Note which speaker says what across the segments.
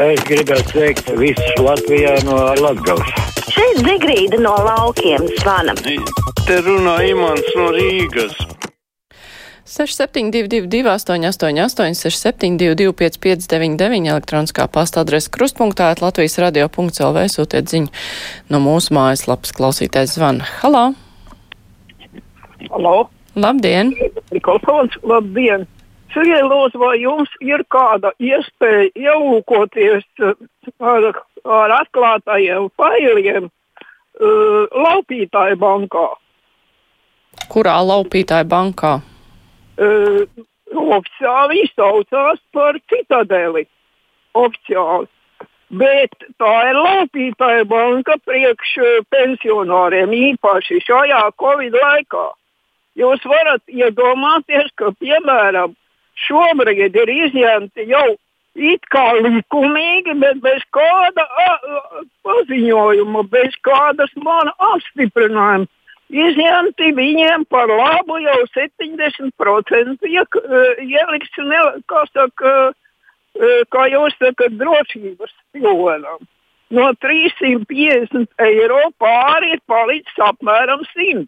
Speaker 1: Es gribētu sveikt visus Latvijā no Latvijas.
Speaker 2: Šeit Zigrīda no laukiem zvana.
Speaker 3: Te runā Imants no Rīgas.
Speaker 4: 6722, 888, 672, 559, elektroniskā pasta adrese krustpunktā, Latvijas radio.clv sūtiet ziņu no mūsu mājaslapas klausītājs zvana. Halo!
Speaker 5: Halo!
Speaker 4: Labdien!
Speaker 5: Mikrofons, labdien! Lūdzu, vai jums ir kāda iespēja ielūkoties uh, ar, ar atklātajiem failiem uh, laupītāju bankā?
Speaker 4: Kurā laupītāja bankā?
Speaker 5: Uh, oficiāli izsaucās par citadeli. Oficiāli. Bet tā ir laupītāja banka priekš pensionāriem īpaši šajā Covid laikā. Jūs varat iedomāties, ka, piemēram, šobrīd ir izņemti jau it kā likumīgi, bet bez kāda paziņojuma, bez kādas mana apstiprinājuma. Izņemti viņiem par labu jau 70% iek, ieliks, ne, kā, saka, kā jūs sakat, drošības pilvenam. No 350 eiro pāri ir palicis apmēram 100.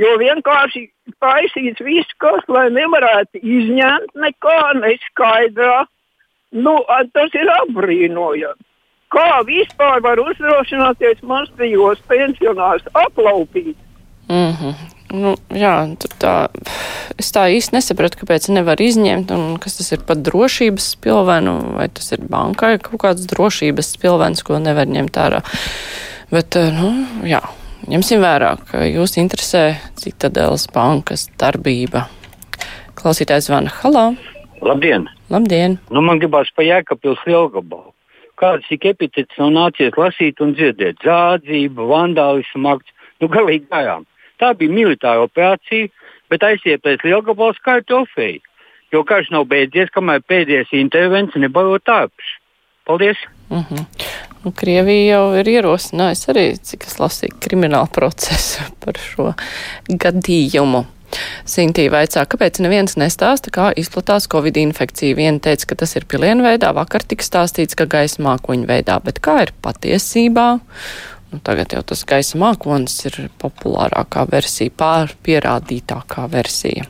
Speaker 5: Jo vienkārši taisīts viss, kas, lai nevarētu izņemt nekā neskaidrā. Nu, tas ir apbrīnojami. Kā vispār var uzdrošināties mazajos pensionārus aplaupīt?
Speaker 4: Mm -hmm. nu, jā, tā, es tā īsti nesapratu, kāpēc nevar izņemt, un kas tas ir pat drošības pilvenu, vai tas ir bankai kaut kāds drošības pilvens, ko nevar ņemt ārā. Bet, nu, jā. Ņemsim vērā, ka jūs interesē Citadelas bankas darbība. Klausītājs zvana Halā.
Speaker 1: Labdien!
Speaker 4: Labdien!
Speaker 1: Nu, man gribās pa Jēkabpils Lielgabalu. Kāds tik epitets nav nācies lasīt un dzirdēt? Zādzība, vandālismu akts, nu galīgi garām. Tā bija militāra operācija, bet aiziet pēc Lielgabalas kā trofeja. Jo karš nav beidzies, kamēr pēdējais intervents nebarot ārpus. Paldies!
Speaker 4: Uh -huh. nu, Krievija jau ir ierosinājusi arī, cik es lasīju, kriminālu procesu par šo gadījumu. Sintīva vaicā, kāpēc neviens nestāsta, kā izplatās covid infekcija. Viena teica, ka tas ir pilienu veidā, vakar tika stāstīts, ka gaisa mākoņu veidā, bet kā ir patiesībā? Nu, tagad jau tas gaisa mākonis ir populārākā versija, pārpierādītākā versija.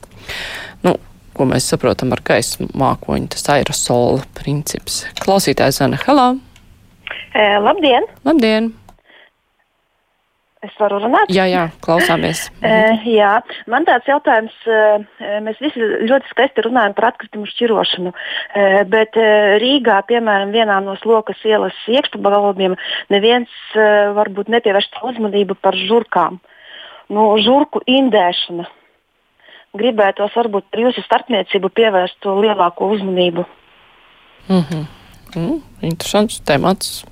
Speaker 4: Nu, ko mēs saprotam ar gaisa mākoņu, tas aerosola princips. Klausītājs Zana Helā.
Speaker 2: E, labdien!
Speaker 4: Labdien!
Speaker 2: Es varu runāt?
Speaker 4: Jā, jā, klausāmies.
Speaker 2: E, jā, man tāds jautājums, mēs visi ļoti skaisti runājam par atkritumu šķirošanu, bet Rīgā, piemēram, vienā no slokas ielas iekšpabalviem, neviens varbūt nepievērš uzmanību par žurkām. Nu, žurku indēšana. Gribētos varbūt par jūsu starpniecību pievērst to lielāko uzmanību.
Speaker 4: Mm -hmm. mm, interesants temats.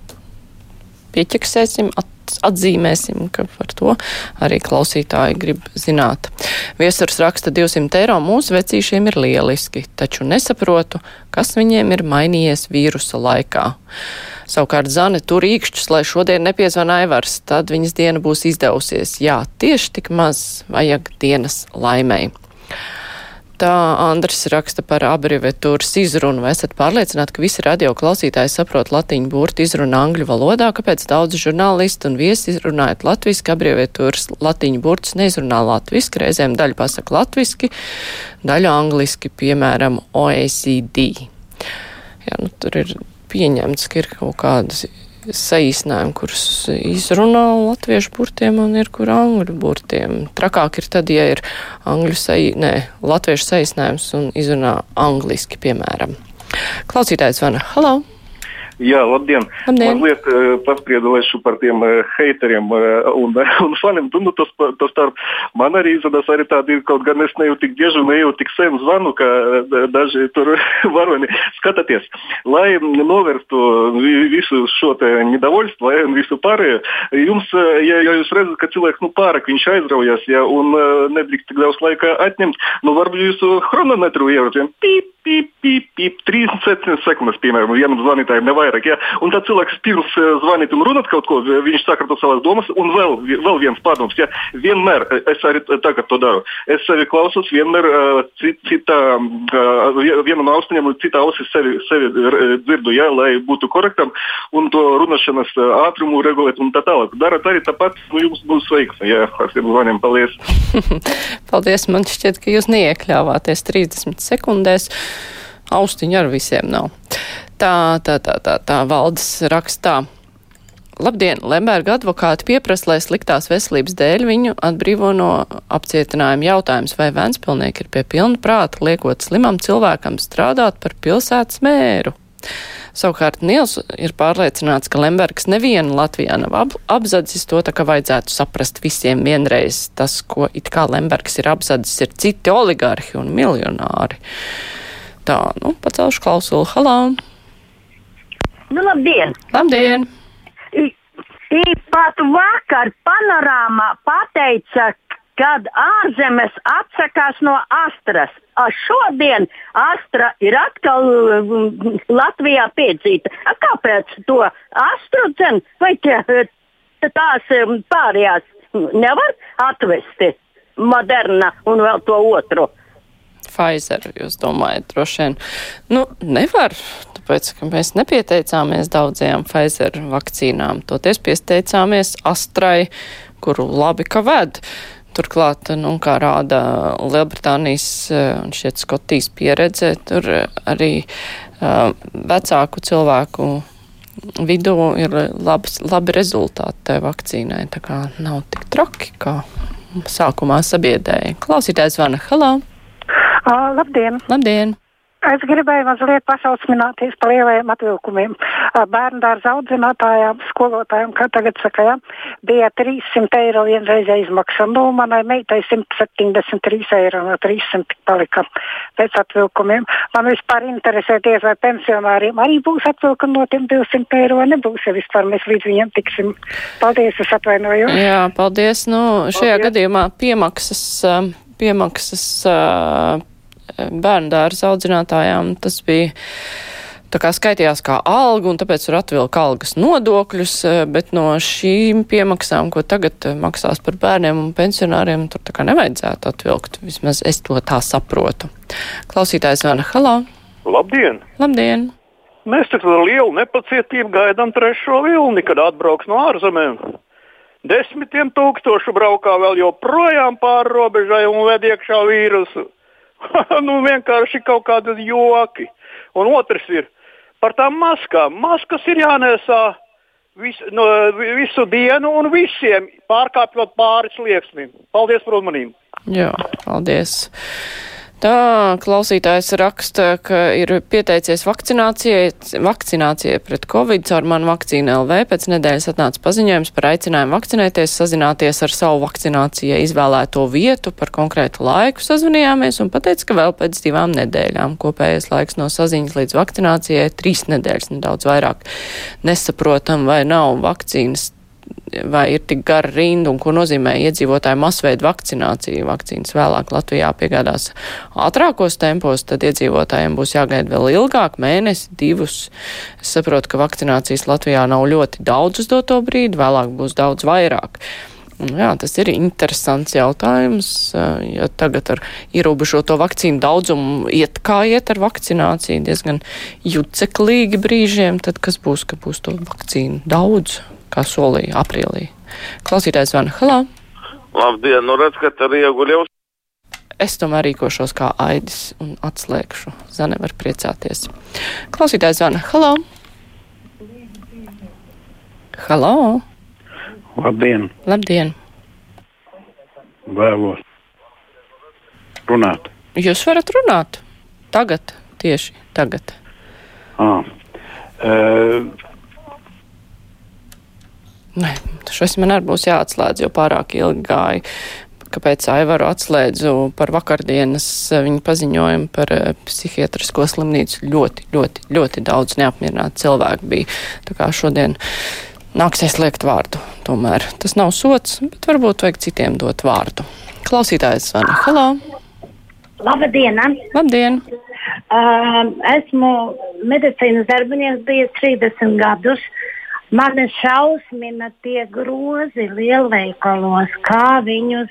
Speaker 4: Pieķeksēsim, at, atzīmēsim, ka par to arī klausītāji grib zināt. Viesurs raksta 200 eiro mūsu vecīšiem ir lieliski, taču nesaprotu, kas viņiem ir mainījies vīrusa laikā. Savukārt Zane tur īkšķus, lai šodien nepiezvana Aivars, tad viņas diena būs izdevusies. Jā, tieši tik maz vajag dienas laimēji. Tā Andris raksta par abreviatūras izrunu. Vai esat pārliecināti, ka visi radio klausītāji saprot latiņu burtu izrunu angļu valodā? Kāpēc daudz žurnālisti un viesi izrunājot latviski, abreviatūras latiņu burtus neizrunā latviski? Reizēm daļa pasaka latviski, daļa angliski, piemēram, OECD. Jā, nu, tur ir pieņemts, ka ir kaut kādas saīsinājumi, kurus izrunā latviešu burtiem un ir kur angļu burtiem. Trakāk ir tad, ja ir angļu saī, nē, latviešu saīsinājums un izrunā angliski, piemēram. Klausītājs vana, halo!
Speaker 6: Jā, labdien!
Speaker 4: Labdien.
Speaker 6: Mazliet uh, paspriedulešu par tiem uh, heiteriem uh, un, un faniem. Tu, nu, tas, tas starp man arī izdodas arī tādi, kaut gan es neju tik bieži un neju tik sen zvanu, ka uh, daži tur varoni skatāties. Lai novērstu visu šo te nedavolstvu un visu pārējo, jums, uh, ja, ja jūs redzat, ka cilvēks nu pārāk viņš aizraujas, ja, un uh, nedrīkst tik daudz laika atņemt, nu varbūt jūsu chronometru ieročiem pīp, pīp, pīp, pīp, 37 sekundes, piemēram, vienam zvanītājam nevajag vairāk. Ja? Un tad cilvēks pirms zvanīt un runāt kaut ko, viņš sakārto savas domas, un vēl, vēl viens padoms. Ja? Vienmēr, es arī tagad to daru, es sevi klausos vienmēr cita, viena no austiņām, cita ausis sevi, sevi dzirdu, ja? lai būtu korektam, un to runāšanas ātrumu regulēt un tā tālāk. Darat arī tāpat, nu jums būs veiksme, ja ar tiem zvaniem. Paldies!
Speaker 4: Paldies! Man šķiet, ka jūs neiekļāvāties 30 sekundēs. Austiņa ar visiem nav. Tā, tā, tā, tā, tā valdes rakstā. Labdien! Lemberga advokāti pieprasa, lai sliktās veselības dēļ viņu atbrīvo no apcietinājuma jautājums, vai Vēnspilnieki ir pie pilna prāta liekot slimam cilvēkam strādāt par pilsētas mēru. Savukārt Nils ir pārliecināts, ka Lembergs nevienu Latvijā nav ap, apzadzis to, tā kā vajadzētu saprast visiem vienreiz. Tas, ko it kā Lembergs ir apzadzis, ir citi oligarhi un miljonāri. Tā, nu, pacelšu klausulu. Halā!
Speaker 7: Nu, labdien!
Speaker 4: Labdien!
Speaker 7: Pat vakar panorāmā pateica, kad ārzemes atsakās no astras. A šodien astra ir atkal um, Latvijā piedzīta. A kāpēc to astru dzen vai tās um, pārējās nevar atvesti? Moderna un vēl to otru.
Speaker 4: Pfizer, jūs domājat, droši vien. Nu, nevar, tāpēc, ka mēs nepieteicāmies daudzajām Pfizer vakcīnām. Toties pieteicāmies Astrai, kuru labi ka ved. Turklāt, nu, kā rāda Lielbritānijas un šķiet Skotijas pieredze, tur arī uh, vecāku cilvēku vidū ir labs, labi rezultāti tai vakcīnai. Tā kā nav tik traki, kā sākumā sabiedēja. Klausītājs vana, halā!
Speaker 8: Uh, labdien!
Speaker 4: Labdien!
Speaker 8: Es gribēju mazliet pašausmināties par lielajiem atvilkumiem. Bērnu dārza audzinātājām, skolotājiem, kā tagad saka, ja, bija 300 eiro vienreizē izmaksa. Nu, manai meitai 173 eiro no 300 palika pēc atvilkumiem. Man vispār interesēties, vai pensionāriem arī būs atvilkumi no tiem 200 eiro vai nebūs, ja vispār mēs līdz viņiem tiksim. Paldies, es atvainojos.
Speaker 4: Jā, paldies. Nu, šajā paldies. gadījumā piemaksas, piemaksas bērnu dārza audzinātājām tas bija. Tā kā skaitījās kā alga, un tāpēc tur atvilka algas nodokļus, bet no šīm piemaksām, ko tagad maksās par bērniem un pensionāriem, tur tā kā nevajadzētu atvilkt. Vismaz es to tā saprotu. Klausītājs Vana Halā.
Speaker 3: Labdien!
Speaker 4: Labdien!
Speaker 3: Mēs tik ar lielu nepacietību gaidām trešo vilni, kad atbrauks no ārzemēm. Desmitiem tūkstošu braukā vēl joprojām pāri robežai un ved iekšā vīrusu. nu, vienkārši kaut kādi joki. Un otrs ir par tām maskām. Maskas ir jānēsā vis, no, visu dienu un visiem pārkāpjot pāri slieksnim. Paldies par uzmanību!
Speaker 4: Jā, paldies! Tā klausītājs raksta, ka ir pieteicies vakcinācijai, vakcinācijai pret covid caur manu vakcīnu LV. Pēc nedēļas atnāca paziņojums par aicinājumu vakcinēties, sazināties ar savu vakcinācijai izvēlēto vietu, par konkrētu laiku sazvanījāmies un pateica, ka vēl pēc divām nedēļām kopējais laiks no saziņas līdz vakcinācijai trīs nedēļas, nedaudz vairāk. Nesaprotam, vai nav vakcīnas vai ir tik gara rinda un ko nozīmē iedzīvotāju masveida vakcinācija. Vakcīnas vēlāk Latvijā piegādās ātrākos tempos, tad iedzīvotājiem būs jāgaida vēl ilgāk, mēnesi, divus. Es saprotu, ka vakcinācijas Latvijā nav ļoti daudz uz doto brīdi, vēlāk būs daudz vairāk. Jā, tas ir interesants jautājums. Ja tagad ar ierobežoto vakcīnu daudzumu iet kā iet ar vakcināciju, diezgan juceklīgi brīžiem, tad kas būs, ka būs to vakcīnu daudz? Kā solīja aprīlī. Klausītājs Vana Halā.
Speaker 3: Labdien, nu redz, ka tur ieguļ
Speaker 4: Es tomēr rīkošos kā aidis un atslēgšu. Zane var priecāties. Klausītājs Vana Halā. Halā.
Speaker 9: Labdien!
Speaker 4: Labdien!
Speaker 9: Vēlos runāt.
Speaker 4: Jūs varat runāt tagad, tieši tagad.
Speaker 9: Ah. Uh,
Speaker 4: Nē, šis man arī būs jāatslēdz, jo pārāk ilgi gāja. Kāpēc Aivaru atslēdzu par vakardienas eh, viņa paziņojumu par uh, psihiatrisko slimnīcu? Ļoti, ļoti, ļoti daudz neapmierināti cilvēki bija. Tā kā šodien nāksies liekt vārdu. Tomēr tas nav sots, bet varbūt vajag citiem dot vārdu. Klausītājs zvana. Halo!
Speaker 7: Labdien!
Speaker 4: Labdien!
Speaker 10: Uh, esmu medicīnas darbinieks, bijis 30 gadus. Mani šausmina tie grozi lielveikalos, kā viņus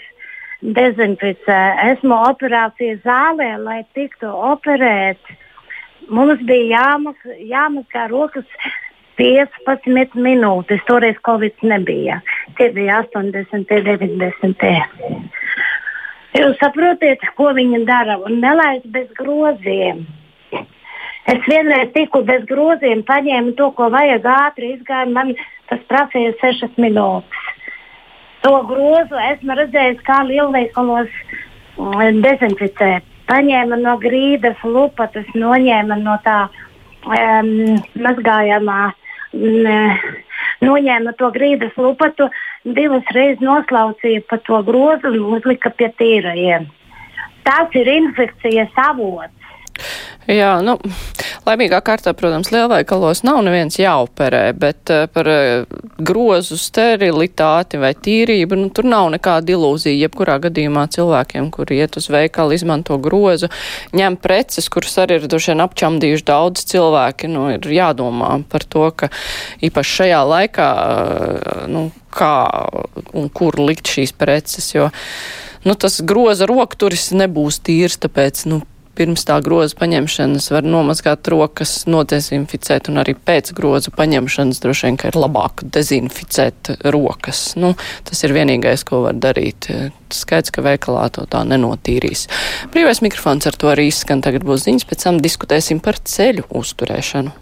Speaker 10: dezinficē. Esmu operācijas zālē, lai tiktu operēts. Mums bija jāmaz, jāmazgā rokas 15 minūtes. Toreiz Covid nebija. Tie bija 80, 90. Jūs saprotat, ko viņi dara un nelaist bez groziem. Es vienreiz tiku bez groziem, paņēmu to, ko vajag ātri izgāju. Man tas prasīja sešas minūtes. To grozu esmu redzējis, kā lielveikalos mm, dezinficē. Paņēma no grīdas lupatas, noņēma no tā um, mazgājamā, um, noņēma to grīdas lupatu divas reizes noslaucīja pa to grozu un uzlika pie tīrajiem. Tas ir infekcijas avots.
Speaker 4: Jā, nu, laimīgā kārtā, protams, lielveikalos nav neviens jāoperē, bet uh, par uh, grozu sterilitāti vai tīrību, nu, tur nav nekāda ilūzija. Jebkurā gadījumā cilvēkiem, kuri iet uz veikalu, izmanto grozu, ņem preces, kuras arī ir droši vien apčamdījuši daudz cilvēki, nu, ir jādomā par to, ka īpaši šajā laikā, uh, nu, kā un kur likt šīs preces, jo nu, tas groza rokturis nebūs tīrs, tāpēc nu, pirms tā groza paņemšanas var nomazgāt rokas, nodezinficēt, un arī pēc groza paņemšanas droši vien, ka ir labāk dezinficēt rokas. Nu, tas ir vienīgais, ko var darīt. Skaidrs, ka veikalā to tā nenotīrīs. Brīvais mikrofons ar to arī izskan. Tagad būs ziņas, pēc tam diskutēsim par ceļu uzturēšanu.